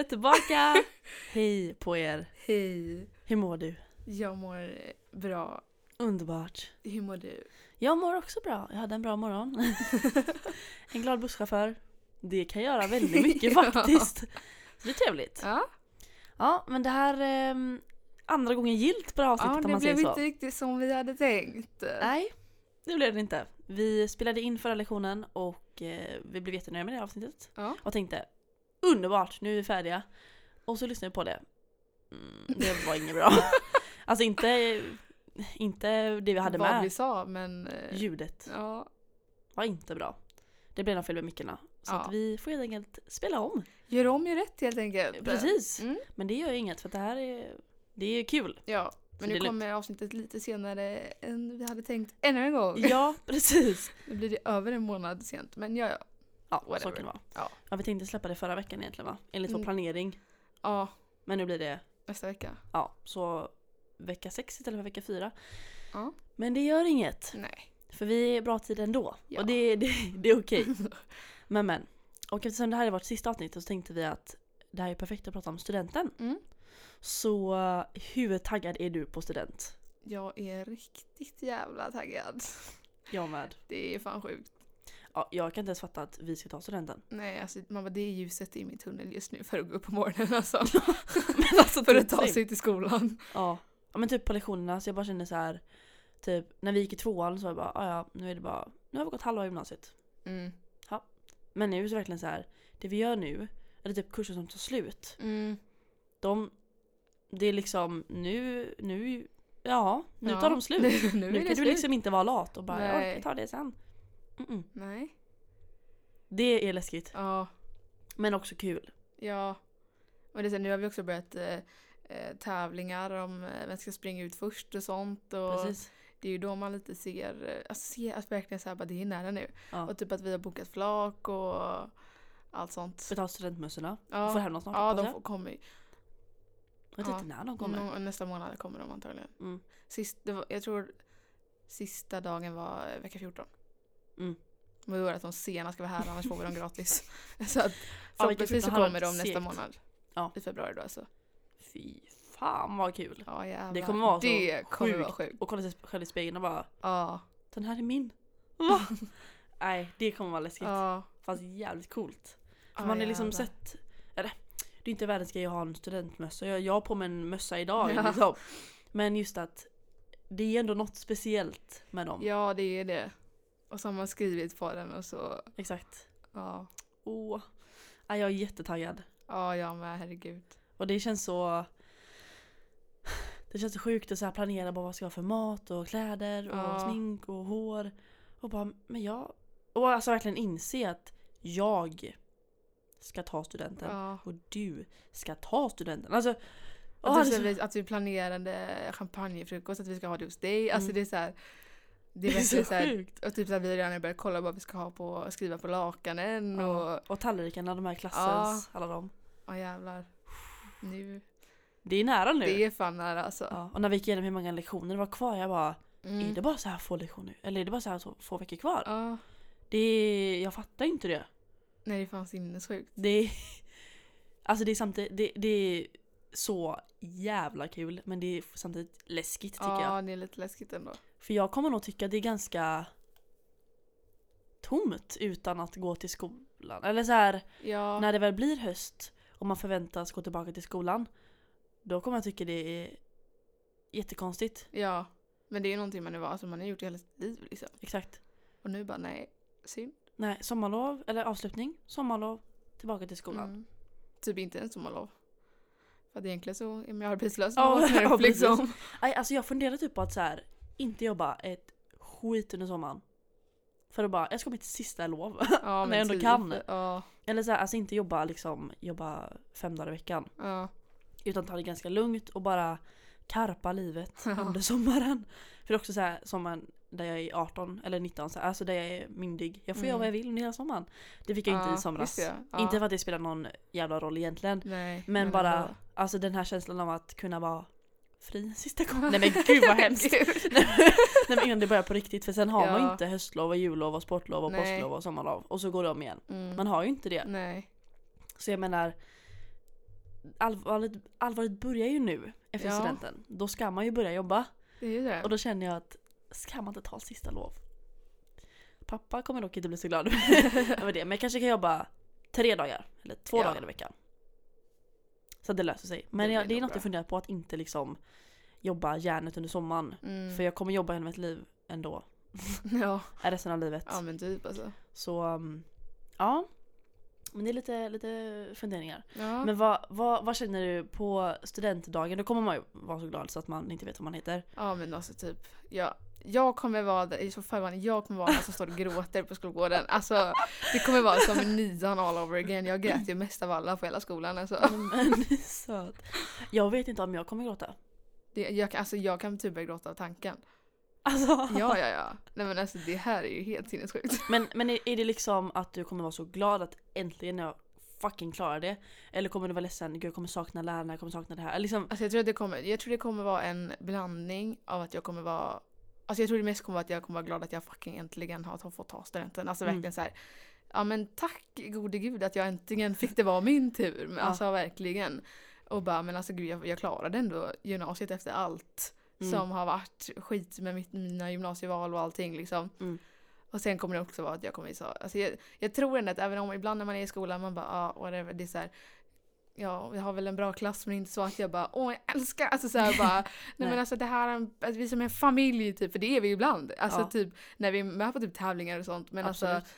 är tillbaka! Hej på er! Hej, Hur mår du? jag mår bra. Underbart. Hur mår du? Jag mår också bra. Jag hade en bra morgon. en glad busschaufför. Det kan göra väldigt mycket Ja. faktiskt. Det är trevligt. Ja, Ja, men det här är andra gången gilt på det här avsnittet ja om det man säger blev så. inte riktigt som vi hade tänkt. Nej, det blev det inte. Vi spelade in förra lektionen och eh, vi blev jättenöjda med det här avsnittet. Ja. Och tänkte underbart, nu är vi färdiga. Och så lyssnade vi på det. Mm, det var inget bra. alltså inte, inte det vi hade Vad med. vi sa, men... eh, Ljudet Ja, var inte bra. Det blev något fel med mickarna. Så Ja. vi får helt enkelt spela om. gör om, gör rätt helt enkelt. Precis. Mm. Men det gör ju inget för det här är, det är kul. Ja, men nu kommer avsnittet lite senare än vi hade tänkt ännu en gång. Ja, precis. Nu blir det över en månad sent, men ja, ja. Ja, så Whatever. kan det vara. Ja. Ja, vi tänkte släppa det förra veckan egentligen va? Enligt vår Mm. planering. Ja, Men nu blir det, nästa vecka. ja, så vecka sex istället för vecka fyra. Ja. Men det gör inget. Nej. För vi är bra tid ändå. Ja. Och det, det, det är okej. men men. Och eftersom det här är vårt sista avsnitt så tänkte vi att det här är perfekt att prata om studenten. Mm. Så eh, hur taggad är du på student? Jag är riktigt jävla taggad. Jag med. Det är fan sjukt. Ja, jag kan inte ens fatta att vi ska ta studenten. Nej, alltså man bara, det är ljuset i min tunnel just nu för att gå upp på morgonen alltså. men alltså, för att ta sig till skolan. Ja. ja men typ på lektionerna så jag bara kände så här. Typ när vi gick i tvåan så var jag bara "Ah, ja nu är det bara nu har vi gått halva gymnasiet. Mm. Men nu är det verkligen så här. Det vi gör nu, eller typ kurser som tar slut. Mm. De, det är liksom nu, nu, ja nu Ja. tar de slut. nu, Nu, det kan du slut. liksom inte vara lat och bara Nej. jag orkar ta det sen. Mm-mm. Nej. Det är läskigt. Ja. Men också kul. Ja. Och det är så, nu har vi också börjat eh, eh, tävlingar om eh, vem ska springa ut först och sånt. Och Precis. det är ju då man lite ser, eh, alltså ser att verkligen så här, bara, det är nära nu. Ja. Och typ att vi har bokat flak och allt sånt. Tar studentmössorna. Ja. Får hem dem snart Ja, de får, kommer. Jag vet ja. inte när de kommer. Nå- nästa månad kommer de antagligen. Mm. Sist, var, jag tror sista dagen var eh, vecka 14. Mm. Men då är det att de sena ska vara här annars får vi dem gratis. så att Ja, förhoppningsvis så 14 hade kommer de nästa månad. Ja. I februari då alltså. Fy fan vad kul. Ja jävlar. Det kommer vara så Det kommer sjukt. vara sjukt. Och kolla sig själv i spegeln och bara Ja. Den här är min. Va? Nej, det kommer vara läskigt. Ja. Fast jävligt coolt. För Ja, man har liksom jävlar. sett, eller det är inte världens grej att ha en studentmössa. Jag, jag har på mig en mössa idag Ja. liksom. Men just att det är ändå något speciellt med dem. Ja det är det. Och så har man skrivit på den och så. Exakt. Ja. Åh. Ja, jag är jättetaggad. Ja jag med herregud. Och det känns så Det känns så sjukt att så planera bara vad ska jag ha för mat och kläder och Ja. smink och hår. Och bara, men jag... Och alltså verkligen inse att jag ska ta studenten. Ja. Och du ska ta studenten. Alltså... Att, åh, så... vi, att vi planerade champagnefrukost, att vi ska ha det hos dig. Alltså Mm. det är så här. Det är det är så så här. sjukt. Och typ så här, vi har redan börjat kolla vad vi ska ha på, skriva på lakanen Ja. och Och tallrikarna, de här klassens, Ja. alla dem. ja jävlar. Nu. Det är nära nu. Det är fan nära alltså. Ja, och när vi gick igenom hur många lektioner det var kvar, jag bara Mm. Är det bara så här få lektioner? Eller är det bara så här få veckor kvar? Ja. Det är, jag fattar inte det. Nej det är fan sinnessjukt. Det är, alltså det är samtidigt, det, det är så jävla kul men det är samtidigt läskigt tycker Ja jag. det är lite läskigt ändå. För jag kommer nog tycka att det är ganska tomt utan att gå till skolan. Eller så här, Ja. när det väl blir höst och man förväntas gå tillbaka till skolan då kommer jag tycka det är jättekonstigt. Ja. Men det är ju någonting man är van, alltså man har gjort hela sitt liv liksom. Exakt. Och nu bara nej, synd. Nej, sommarlov eller avslutning, sommarlov, tillbaka till skolan. Mm. Typ inte ens sommarlov. För att egentligen så är man ju arbetslös Ja, liksom. Nej, alltså jag funderar typ på att så här, inte jobba ett skit under sommaren. För att bara, jag ska ha mitt sista lov. Ja, När jag ändå typ. kan. Ja, Eller så här, alltså inte jobba liksom, jobba fem dagar i veckan. ja. Utan ta det ganska lugnt och bara karpa livet under sommaren. För det är också så här, sommaren där jag är 18 eller 19, så här, alltså där jag är myndig. Jag får göra Mm. vad jag vill under hela sommaren. Det fick jag inte i somras. Inte för att det spelar någon jävla roll egentligen. Nej, Men, bara, ändå. alltså den här känslan av att kunna vara fri sista gången. Nej men gud vad hemskt. Nej men innan det börjar på riktigt för sen har man ju Ja. inte höstlov och jullov och sportlov och Nej. påsklov och sommarlov och så går det om igen. Mm. Man har ju inte det. Nej. Så jag menar allvarligt, allvarligt börjar ju nu efter Ja. studenten. Då ska man ju börja jobba. Det är ju det. Och då känner jag att, ska man inte ta sista lov? Pappa kommer dock inte bli så glad över det. Men jag kanske kan jobba tre dagar, eller två Ja. dagar i veckan. Så att det löser sig. Men Det jag, det är något jag bra. funderar på att inte liksom jobba järnet under sommaren. Mm. För jag kommer jobba hela mitt liv ändå. ja. Resten av livet. ja men typ alltså. Så um, ja. Men det är lite, lite funderingar. Ja. Men vad, vad, vad känner du på studentdagen? Då kommer man ju vara så glad så att man inte vet vad man heter. Ja men alltså typ, ja, jag kommer vara där, så fall, jag kommer vara den som står och gråter på skolgården. Alltså det kommer vara som nian all over again. Jag grät ju mest av alla på hela skolan alltså. Men söt. Jag vet inte om jag kommer gråta. Det, jag, alltså jag kan typ börja gråta av tanken. Alltså. Ja ja ja. Nej men alltså det här är ju helt sinnessjukt. Men, men är, är det liksom att du kommer vara så glad att äntligen jag fucking klarar det? Eller kommer du vara ledsen, gud jag kommer sakna lärarna, jag kommer sakna det här. Liksom, Alltså jag tror att det kommer, jag tror det kommer vara en blandning av att jag kommer vara Alltså jag tror det mest kommer vara att jag kommer vara glad att jag fucking äntligen har fått ta studenten. Alltså Mm. verkligen så här. Ja men tack gode gud att jag äntligen fick det vara min tur. Men Ja. Alltså verkligen. Och bara men alltså gud jag, jag klarade ändå gymnasiet efter allt Mm. som har varit skit med mitt, mina gymnasieval och allting liksom. Mm. Och sen kommer det också vara att jag kommer så, alltså jag, jag tror ändå att även om ibland när man är i skolan man bara ah, whatever det är så här, Ja, jag har väl en bra klass men inte så att jag bara åh jag älskar, alltså så här bara nej, Nej. men alltså det här är en, att vi som en familj typ, för det är vi ibland. Alltså Ja. typ när vi är med på typ tävlingar och sånt men Absolut. alltså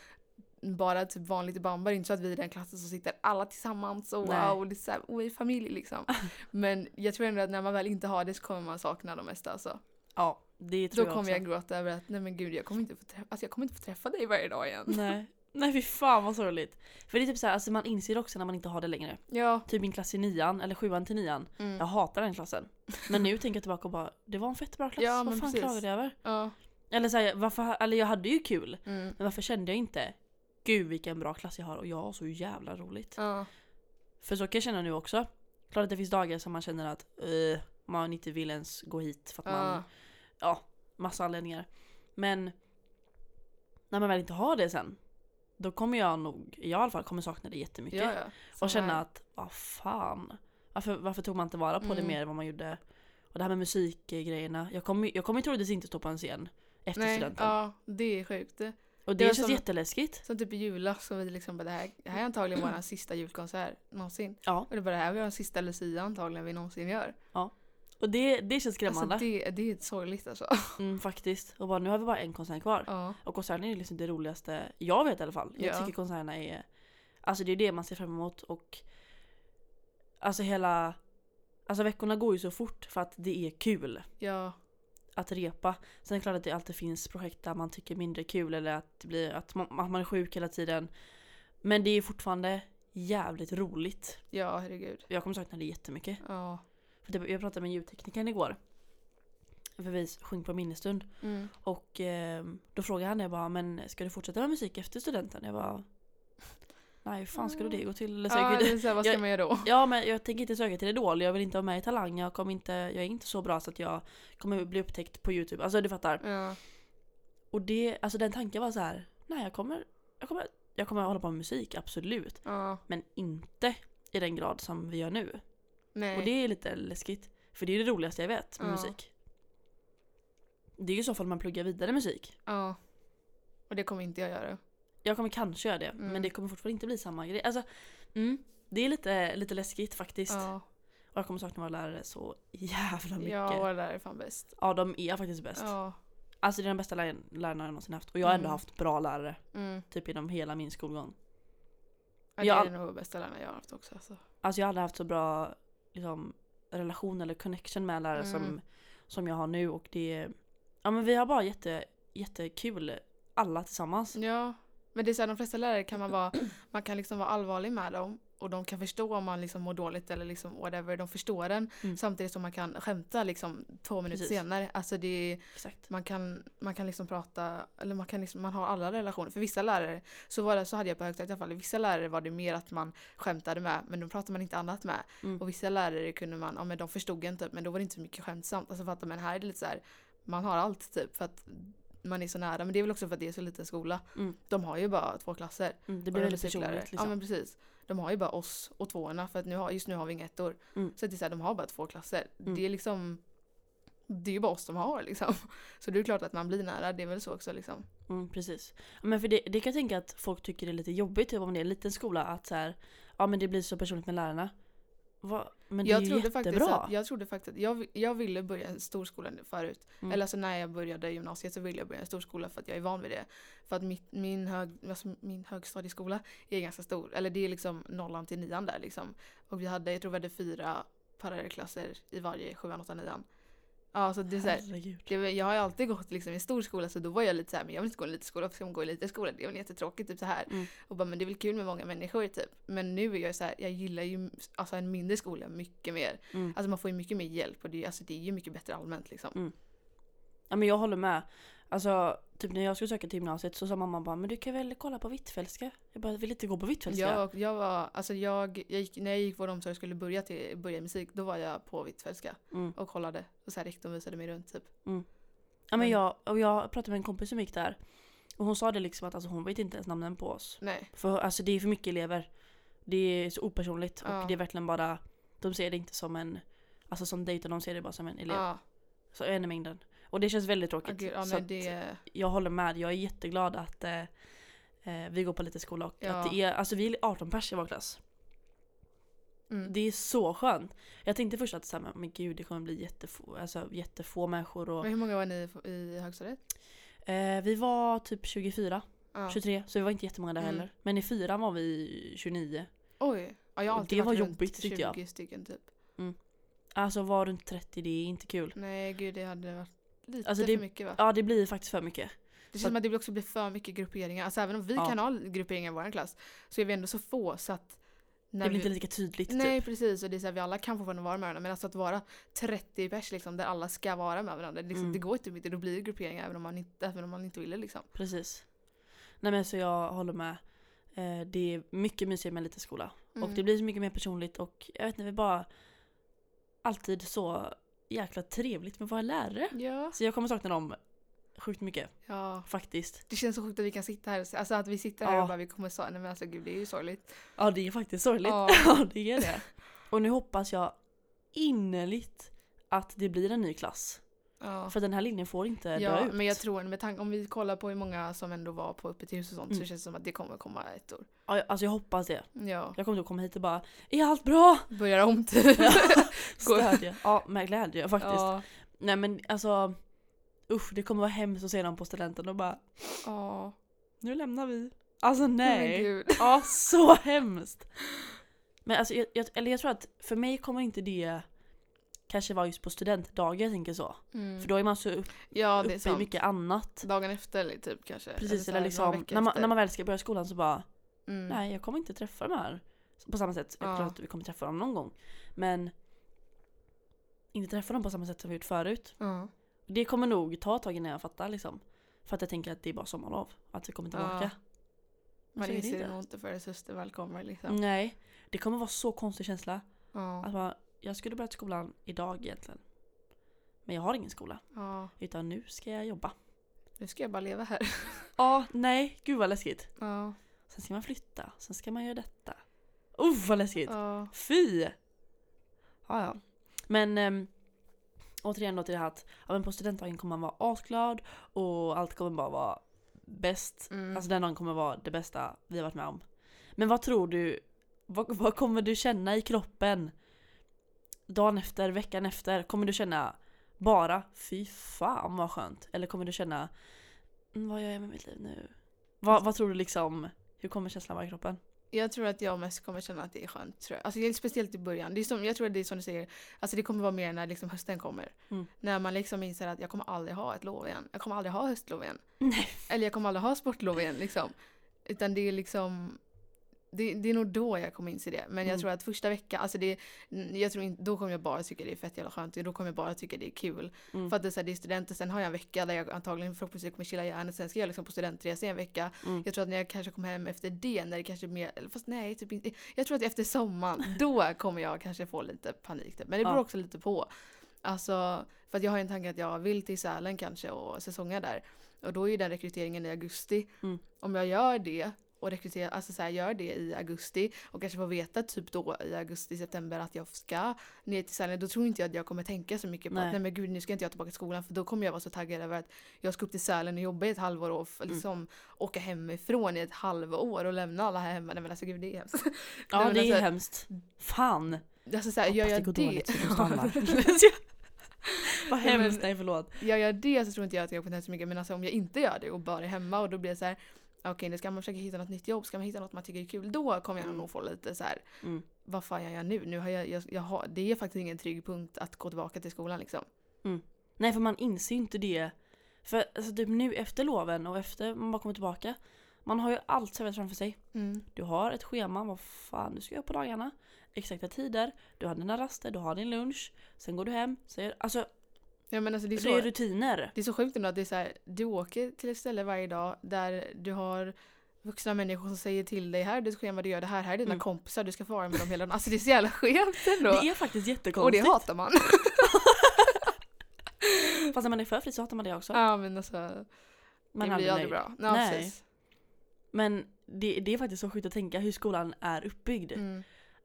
bara typ vanligt i bamba, det är inte så att vi är den klassen som sitter alla tillsammans och Nej. wow, det är så här, vi är familj liksom. men jag tror ändå att när man väl inte har det så kommer man sakna det mesta alltså. ja, det Då tror jag kommer också. jag gråta över att nej men gud jag kommer inte få träffa, alltså, jag kommer inte få träffa dig varje dag igen. Nej. Nej fy fan vad sorgligt. För det är typ såhär, alltså man inser också när man inte har det längre. Ja. Typ min klass i nian, eller sjuan till nian. Mm. Jag hatar den klassen. Men nu tänker jag tillbaka och bara, det var en fett bra klass. Ja, vad fan precis. klagade jag över? Ja. Eller såhär, varför, eller jag hade ju kul. Mm. Men varför kände jag inte, gud vilken bra klass jag har och jag har så jävla roligt. Ja. För så kan jag känna nu också. Klart att det finns dagar som man känner att eh, man inte vill ens gå hit för att man, Ja. massa anledningar. Men när man väl inte har det sen, då kommer jag nog, jag i alla fall kommer sakna det jättemycket. Ja, ja. Och känna att, vad fan. Varför, varför tog man inte vara på det Mm. mer än vad man gjorde? Och det här med musikgrejerna. Jag kommer, jag kommer troligtvis inte stå på en scen efter Nej, studenten. ja, det är sjukt. Och Det det känns som- jätteläskigt. Som typ i julas så vi liksom bara det här, det här är antagligen vår sista julkonsert någonsin. Ja, Och det är bara det här var den sista Lucia antagligen vi någonsin gör. och det, det känns skrämmande. Alltså det, det är sorgligt alltså. Mm, faktiskt. Och bara, nu har vi bara en konsert kvar. Ja. Och konserten är liksom det roligaste jag vet i alla fall. Jag Ja. tycker konserterna är Alltså det är det man ser fram emot och Alltså hela Alltså veckorna går ju så fort för att det är kul Ja. Att repa. Sen är det klart att det alltid finns projekt där man tycker mindre kul eller att, det blir, att, man, att man är sjuk hela tiden. Men det är fortfarande jävligt roligt. Ja, herregud. Jag kommer sakna det jättemycket. Ja. För det, jag pratade med ljudteknikern igår. För vi sjöng på minnesstund. Mm. Och eh, då frågade han jag bara, men ska du fortsätta med musik efter studenten? Jag bara, nej hur fan skulle det gå till? Eller Ja, det är så här, vad ska jag- man göra då? ja men jag tänker inte söka till Idol, jag vill inte vara med i Talang, jag, kommer inte, jag är inte så bra så att jag kommer bli upptäckt på youtube. Alltså du fattar. Ja. Och det, alltså den tanken var så här, nej jag kommer, jag kommer, jag kommer hålla på med musik, absolut. Ja. Men inte i den grad som vi gör nu. Nej. Och det är lite läskigt. För det är det roligaste jag vet med Ja. musik. Det är ju i så fall man pluggar vidare musik. Ja. Och det kommer inte jag göra. Jag kommer kanske göra det, Mm. men det kommer fortfarande inte bli samma grej. Alltså, mm, det är lite, lite läskigt faktiskt. Ja. Och jag kommer sakna våra lärare så jävla mycket. Ja, Ja, våra lärare är fan bäst. de är faktiskt bäst. Ja. Alltså det är de bästa lär- lärarna jag någonsin haft. Och jag har ändå Mm. haft bra lärare. Mm. Typ inom hela min skolgång. Ja, det Jag- är nog bästa lärarna jag har haft också. Alltså. Alltså jag har aldrig haft så bra liksom, relation eller connection med lärare som, Mm. som jag har nu. Och det är, ja men vi har bara jätte, jättekul alla tillsammans. Ja, men det är så här, de flesta lärare kan man vara, man kan liksom vara allvarlig med dem och de kan förstå om man liksom mår dåligt eller liksom whatever, de förstår den Mm. samtidigt som man kan skämta liksom två minuter Precis. senare. Alltså det är, Exakt. man kan, man kan liksom prata, eller man kan liksom, man har alla relationer. För vissa lärare, så var det, så hade jag på högstadiet i alla fall, vissa lärare var det mer att man skämtade med, men då pratade man inte annat med. Mm. Och vissa lärare kunde man, ja men de förstod inte, men då var det inte så mycket skämtsamt. Alltså fattar men här är det lite så här, man har allt typ för att man är så nära. Men det är väl också för att det är så liten skola. Mm. De har ju bara två klasser. Mm, det blir väldigt musiklärare. personligt liksom. Ja men precis. De har ju bara oss och tvåorna för att nu har, just nu har vi inga ettor. Mm. Så att det är så här, de har bara två klasser. Mm. Det är liksom det är ju bara oss de har liksom. Så det är klart att man blir nära, det är väl så också liksom. Mm, precis. Men för det, det kan jag tänka att folk tycker det är lite jobbigt typ, om det är en liten skola att så här, ja men det blir så personligt med lärarna. Va? Men det jag är ju trodde jättebra. faktiskt att, jag trodde faktiskt att jag, jag ville börja en storskola förut. Mm. Eller alltså när jag började gymnasiet så ville jag börja en storskola för att jag är van vid det. För att mitt, min, hög, alltså min högstadieskola är ganska stor. Eller det är liksom nollan till nian där liksom. Och vi hade, jag tror vi hade fyra parallellklasser i varje sjuan, åttan, nian. Ja, så det är så här, det, jag har ju alltid gått liksom i stor skola så då var jag lite så här, men jag vill inte gå i en liten skola, varför ska man gå i en liten skola? Det är väl jättetråkigt typ så här. Mm. Och bara, men det är väl kul med många människor typ. Men nu är jag så här, jag gillar ju alltså en mindre skola mycket mer. Mm. Alltså man får ju mycket mer hjälp och det, alltså, det är ju mycket bättre allmänt liksom. Ja men jag håller med. Alltså typ när jag skulle söka till gymnasiet så sa mamma bara men du kan väl kolla på Hvitfeldtska? Jag bara vill inte gå på Hvitfeldtska. Jag, jag var, alltså jag, jag gick, när jag gick vård och omsorg och skulle börja, till, börja musik, då var jag på Hvitfeldtska Mm. och kollade. Och så här rektorn visade mig runt typ. Ja, men jag, och jag pratade med en kompis som gick där. Och hon sa det liksom att alltså, hon vet inte ens namnen på oss. Nej. För alltså, det är för mycket elever. Det är så opersonligt Ja. och det är verkligen bara De ser det inte som en Alltså som dejt de ser det bara som en elev. Ja, Så en i mängden. Och det känns väldigt tråkigt. gud, ja så det, Jag håller med. Jag är jätteglad att eh, eh, vi går på lite skola och Ja. att det är, alltså vi är 18 pers i vår klass. mm. Det är så skönt. Jag tänkte först att så här, men gud det kommer bli jättefå, alltså, jättefå människor och Men hur många var ni i- högstadiet? eh, Vi var typ 24, Ja. 23 så vi var inte jättemånga där Mm. heller. Men i fyran var vi 29. Oj. Ja, jag har alltid det varit var jobbigt, tyckte jag. 20 stycken typ. Alltså var runt 30 det är inte kul. Nej gud det hade varit lite Alltså, det- för mycket va? Ja det blir faktiskt för mycket. Det känns som att det också blir för mycket grupperingar. Alltså även om vi Ja. kan ha grupperingar i vår klass så är vi ändå så få så att när Det blir vi, inte lika tydligt Nej typ. precis och det är så här, vi alla kan fortfarande vara med varandra men alltså att vara 30 pers liksom där alla ska vara med varandra. Det, liksom, Mm. det går inte, då blir det grupperingar även om man inte, även om man inte ville liksom. Precis. Nej men så jag håller med. Eh, det är mycket mysigare med en liten skola. Och Mm. det blir så mycket mer personligt och jag vet inte, det är bara alltid så jäkla trevligt med våra lärare. Ja. Så jag kommer sakna dem sjukt mycket ja. faktiskt. Det känns så sjukt att vi kan sitta här, och- alltså att vi sitter här Ja. och bara vi kommer så, nej men alltså gud det är ju sorgligt. Ja det är faktiskt sorgligt. Ja. Ja det är det. Och nu hoppas jag innerligt att det blir en ny klass. Ja. För den här linjen får inte dö Ja, ut. men jag tror med tanke om vi kollar på hur många som ändå var på uppe till hus och sånt så Mm. känns det som att det kommer komma ett år. Ja, alltså jag hoppas det. Ja, Jag kommer att komma hit och bara Är allt bra? börjar om typ. Stödja. Ja med glädje faktiskt. Ja. Nej men alltså Usch det kommer vara hemskt att se dem på studenten och bara Ja. Nu lämnar vi. Alltså nej. Ja så hemskt. Men alltså jag, jag, eller jag tror att för mig kommer inte det kanske vara just på studentdagar jag tänker så. Mm. För då är man så upp, ja, det uppe i sant. mycket annat. Dagen efter eller typ kanske. Precis eller några liksom när man, när man väl ska börja skolan så bara mm. Nej jag kommer inte träffa de här. På samma sätt. Jag Ja. tror att vi kommer träffa dem någon gång. Men inte träffa dem på samma sätt som vi gjort förut. Ja. Det kommer nog ta ett tag innan jag fattar liksom. För att jag tänker att det är bara sommarlov. Att vi kommer tillbaka. Ja. Man det inser det inte. nog inte förrän syster väl kommer liksom. Nej. Det kommer vara så konstig känsla. Ja. Att bara, jag skulle börjat skolan idag egentligen. Men jag har ingen skola. ja. Utan nu ska jag jobba. Nu ska jag bara leva här. Ja, nej. Gud vad läskigt. Ja. Sen ska man flytta. Sen ska man göra detta. Uff vad läskigt. Ja. Fy! Ja, ja. Men äm, återigen då till det här att ja, men på studentdagen kommer man vara asglad och allt kommer bara vara bäst. Mm. Alltså den dagen kommer vara det bästa vi har varit med om. Men vad tror du, vad, vad kommer du känna i kroppen dagen efter, veckan efter? Kommer du känna bara fy fan vad skönt? Eller kommer du känna "Mm, vad gör jag med mitt liv nu? Vad, vad tror du liksom, hur kommer känslan vara i kroppen? Jag tror att jag mest kommer känna att det är skönt. Tror jag. Alltså, det är speciellt i början. Det är som, jag tror att det är som du säger, alltså, det kommer vara mer när liksom hösten kommer. Mm. När man liksom inser att jag kommer aldrig ha ett lov igen. Jag kommer aldrig ha höstlov igen. Nej. Eller jag kommer aldrig ha sportlov igen. Liksom. Utan det är liksom det, det är nog då jag kommer inse det. Men jag Mm. tror att första veckan, alltså det, jag tror inte, då kommer jag bara tycka det är fett jävla skönt. Då kommer jag bara tycka det är kul. Mm. För att det är, så här, det är studenter, sen har jag en vecka där jag antagligen förhoppningsvis kommer chilla hjärnet. Sen ska jag liksom på studentresa i en vecka. Mm. Jag tror att när jag kanske kommer hem efter det, när det kanske är mer, fast nej, typ inte. Jag tror att efter sommaren, då kommer jag kanske få lite panik. Typ. Men det beror Ja. också lite på. Alltså, för att jag har en tanke att jag vill till Sälen kanske och säsonga där. Och då är ju den rekryteringen i augusti. Mm. Om jag gör det och rekryterar, alltså så här, gör det i augusti och kanske får veta typ då i augusti, september att jag ska ner till Sälen. Då tror inte jag att jag kommer tänka så mycket på Nej. att nej men gud nu ska inte jag tillbaka till skolan för då kommer jag vara så taggad över att jag ska upp till Sälen och jobba i ett halvår och Mm. liksom åka hemifrån i ett halvår och lämna alla här hemma. Nej men alltså gud det är hemskt. Ja Nej, det är alltså- hemskt. Fan! Alltså så här, gör jag det det. Vad hemskt, nej förlåt. gör jag det så tror inte jag att jag kommer tänka så mycket men alltså om jag inte gör det och bara är hemma och då blir det så här okej nu ska man försöka hitta något nytt jobb, ska man hitta något man tycker är kul då kommer jag Mm. nog få lite så här Mm. vad fan gör jag nu? nu har jag, jag, jag har, det är faktiskt ingen trygg punkt att gå tillbaka till skolan liksom. Nej för man inser ju inte det. För alltså, typ nu efter loven och efter man bara kommer tillbaka. Man har ju allt serverat framför sig. Du har ett schema, vad fan du ska göra på dagarna. Exakta tider, du har dina raster, du har din lunch. Sen går du hem. Säger, alltså Ja men alltså det är det är så, rutiner. det är så sjukt ändå att det är så här, du åker till ett ställe varje dag där du har vuxna människor som säger till dig här är ditt schema, du gör det här, här är dina Mm. kompisar, du ska få vara med dem hela dagen. Alltså det är så jävla skevt ändå. Det är faktiskt och det jättekonstigt. hatar man. Fast när man är för fri så hatar man det också. ja men alltså Man det blir aldrig bra. Ja, Nej. precis. Men det, det är faktiskt så sjukt att tänka hur skolan är uppbyggd. Mm.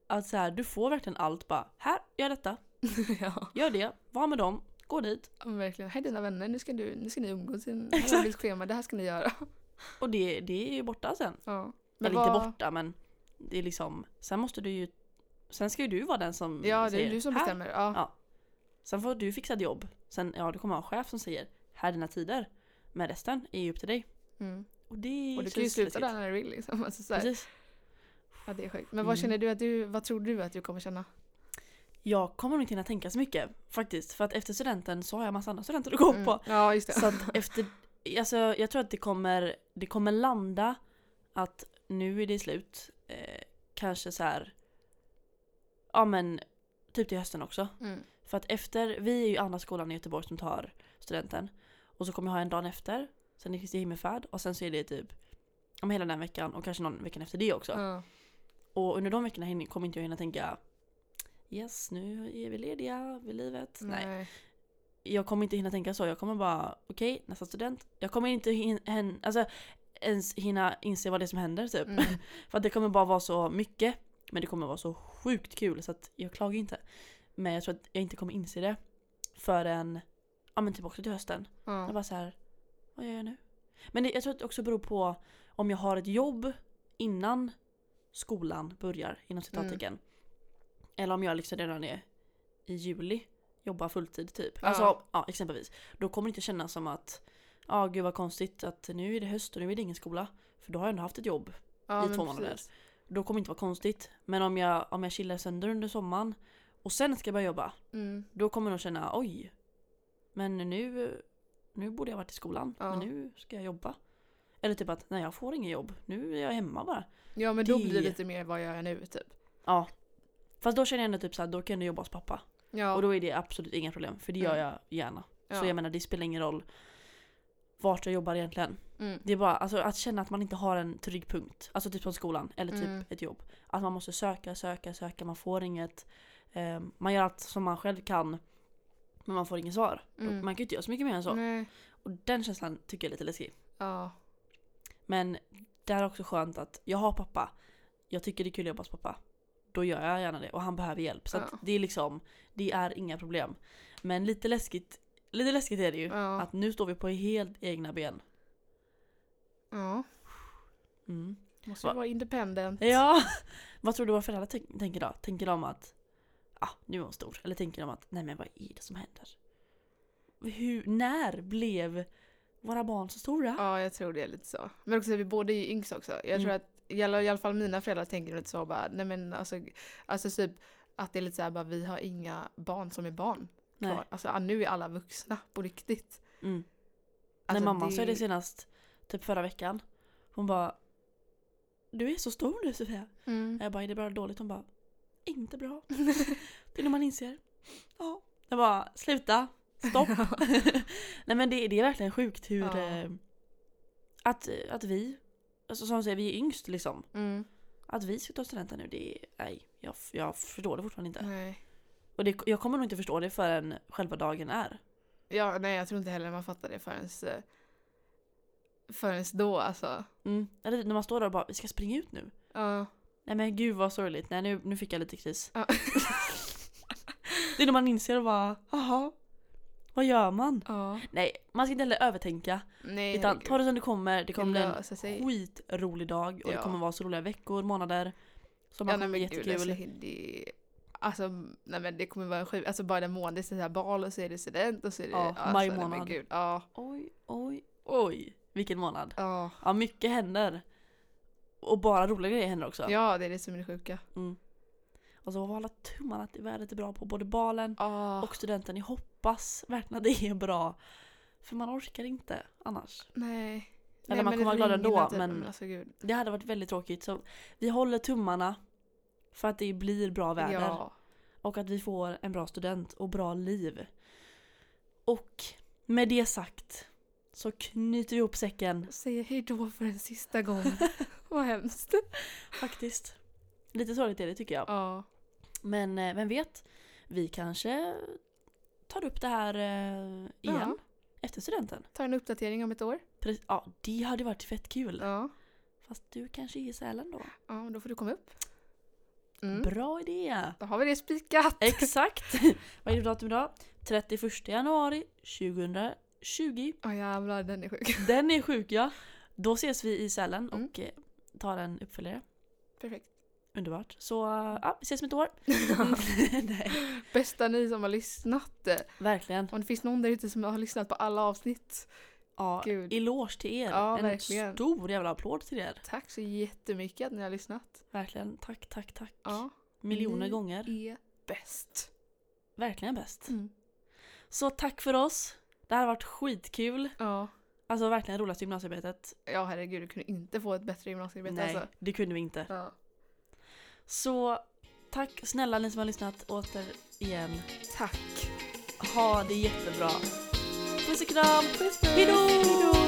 Att så här, du får verkligen allt bara, här, gör detta, ja. gör det, var med dem, gå dit. Ja, men verkligen. Hej dina vänner, nu ska, du, nu ska ni umgås. i Här har vi ett schema, det här ska ni göra. Och det, det är ju borta sen. Ja. Eller vad- inte borta men det är liksom, sen måste du ju, sen ska ju du vara den som Ja, det säger, är du som "Här." bestämmer. Ja. Ja. Sen får du fixa ett jobb. Sen, ja du kommer ha en chef som säger, här är dina tider. Men resten är ju upp till dig. Mm. Och det Och du kan ju sluta där när du vill. Liksom. Alltså, så här. Precis. Ja, det är sjukt. Men vad Mm. känner du att du, vad tror du att du kommer känna? Jag kommer nog inte hinna tänka så mycket faktiskt. För att efter studenten så har jag massa andra studenter att gå Mm. på. Ja, just det. Så att efter, alltså jag tror att det kommer, det kommer landa att nu är det slut. Eh, kanske så här. ja men typ till hösten också. Mm. För att efter, vi är ju andra skolan i Göteborg som tar studenten. Och så kommer jag ha en dag efter, sen är Kristi himmelfärd och sen så är det typ om hela den veckan och kanske någon veckan efter det också. Ja. Och under de veckorna kommer inte jag hinna tänka Yes, nu är vi lediga vid livet. Nej. Nej. Jag kommer inte hinna tänka så. Jag kommer bara, okej, nästa student. Jag kommer inte hin- hin- alltså, ens hinna inse vad det är som händer typ. Mm. För att det kommer bara vara så mycket. Men det kommer vara så sjukt kul så att jag klagar inte. Men jag tror att jag inte kommer inse det förrän, ja men typ också till hösten. Jag Ja. bara så här, vad gör jag nu? Men det, jag tror att det också beror på om jag har ett jobb innan skolan börjar, inom citattecken. Eller om jag liksom redan är i juli, jobbar fulltid typ. Alltså, ja exempelvis. Då kommer det inte kännas som att, ja gud vad konstigt att nu är det höst och nu är det ingen skola. För då har jag ändå haft ett jobb Ja, i två månader. precis. Då kommer det inte vara konstigt. Men om jag, om jag chillar sönder under sommaren och sen ska jag börja jobba. Mm. Då kommer nog känna oj. Men nu, nu borde jag varit i skolan. Ja. Men nu ska jag jobba. Eller typ att nej jag får ingen jobb. Nu är jag hemma bara. Ja men då Det- blir det lite mer vad gör jag nu typ. Ja. Fast då känner jag ändå typ såhär, då kan ändå jobba hos pappa. Ja. Och då är det absolut inga problem. För det gör Mm. jag gärna. Så jag menar det spelar ingen roll vart jag jobbar egentligen. mm. Det är bara alltså, att känna att man inte har en trygg punkt. Alltså typ som skolan eller typ Mm. ett jobb. Att man måste söka, söka, söka. Man får inget. Eh, man gör allt som man själv kan. Men man får inget svar. Mm. Man kan ju inte göra så mycket mer än så. Nej. Och den känslan tycker jag är lite läskig. Ja. Men det är också skönt att jag har pappa. Jag tycker det är kul att jobba hos pappa. Då gör jag gärna det. Och han behöver hjälp. Så Ja. det är liksom, det är inga problem. Men lite läskigt, lite läskigt är det ju. Ja. Att nu står vi på helt egna ben. ja. Mm. Måste Va- vara independent. Ja! Vad tror du våra föräldrar tänk- tänker då? Tänker de att ah, nu är hon stor? Eller tänker de att nej men vad är det som händer? Hur, när blev våra barn så stora? Ja, jag tror det är lite så. Men också vi båda är ju yngst också. Jag Mm. tror att i alla, i alla fall mina föräldrar tänker lite så bara, nej men alltså, alltså typ att det är lite så här bara, vi har inga barn som är barn nej. kvar. Alltså nu är alla vuxna på riktigt. Mm. Alltså, När mamma sa det senast, typ förra veckan. Hon bara Du är så stor nu Sofia. Mm. Jag bara, är det eller dåligt? Hon bara, inte bra. Det är när man inser. Ja. Jag bara, sluta. Stopp. Nej men det, det är verkligen sjukt hur Ja. eh, att, att vi, alltså som säger, vi är yngst liksom. Mm. Att vi ska ta studenten nu, det är, nej, jag, jag förstår det fortfarande inte. Nej. Och det, jag kommer nog inte förstå det förrän själva dagen är. Ja, nej jag tror inte heller man fattar det förrän, eh, förrän då alltså. Mm. Eller när man står där och bara, vi ska springa ut nu. Ja. Nej men gud vad sorgligt, nej nu, nu fick jag lite kris. Ja. det är när man inser och bara, jaha, vad gör man? ja. Nej, man ska inte heller övertänka. Nej, Utan herregud. ta det som det kommer, det kommer bli en sig. skitrolig dag och det Ja. kommer vara så roliga veckor, månader. Som Ja, kommer nej, bli men gud, jättekul. alltså, det, alltså, nej, men det kommer vara en sjuk, alltså bara den månaden, det är så här bal och så är det student och så är det, Ja, alltså, maj månad. gud, Ja, Oj, oj, oj. Vilken månad. ja. Ja, mycket händer. Och bara roliga grejer händer också. ja, det är det som är det sjuka. Mm. Och så alla tummarna att vädret är bra på både balen Ja, och studenten. Jag hoppas verkligen att det är bra. För man orkar inte annars. nej. Eller nej, man kommer vara glad ändå, typ, men- alltså. Det hade varit väldigt tråkigt så vi håller tummarna för att det blir bra väder. Ja, Och att vi får en bra student och bra liv. Och med det sagt så knyter vi ihop säcken säger hejdå för en sista gång. Vad hemskt. faktiskt. Lite sorgligt är det tycker jag. Ja, Men eh, vem vet, vi kanske tar upp det här eh, igen Ja. efter studenten. ta en uppdatering om ett år. Pre- ja, det hade varit fett kul. Ja, Fast du kanske är i Sälen då? ja då får du komma upp. Mm. Bra idé! Då har vi det spikat. Exakt! Vad är det för datum idag? 31 januari 2020. Åh jävlar, den är sjuk. Den är sjuk ja! Då ses vi i Sälen Mm. och eh, tar en uppföljare. Perfekt. Underbart. Så ja, vi ses om ett år. Bästa ni som har lyssnat. verkligen. Om det finns någon där ute som har lyssnat på alla avsnitt. Ja, Gud. eloge till er. Ja, en verkligen. stor jävla applåd till er. Tack så jättemycket att ni har lyssnat. Verkligen. Tack, tack, tack. Ja, Miljoner ni gånger. är bäst. Verkligen bäst. Mm. Så tack för oss. Det här har varit skitkul. Ja. Alltså verkligen roligaste gymnasiearbetet. ja, herregud, du kunde inte få ett bättre gymnasiearbete Nej, alltså. det kunde vi inte. Ja. Så tack snälla ni som har lyssnat återigen. Tack. Ha det jättebra. Puss och kram. Puss, puss. Hejdå! Hejdå.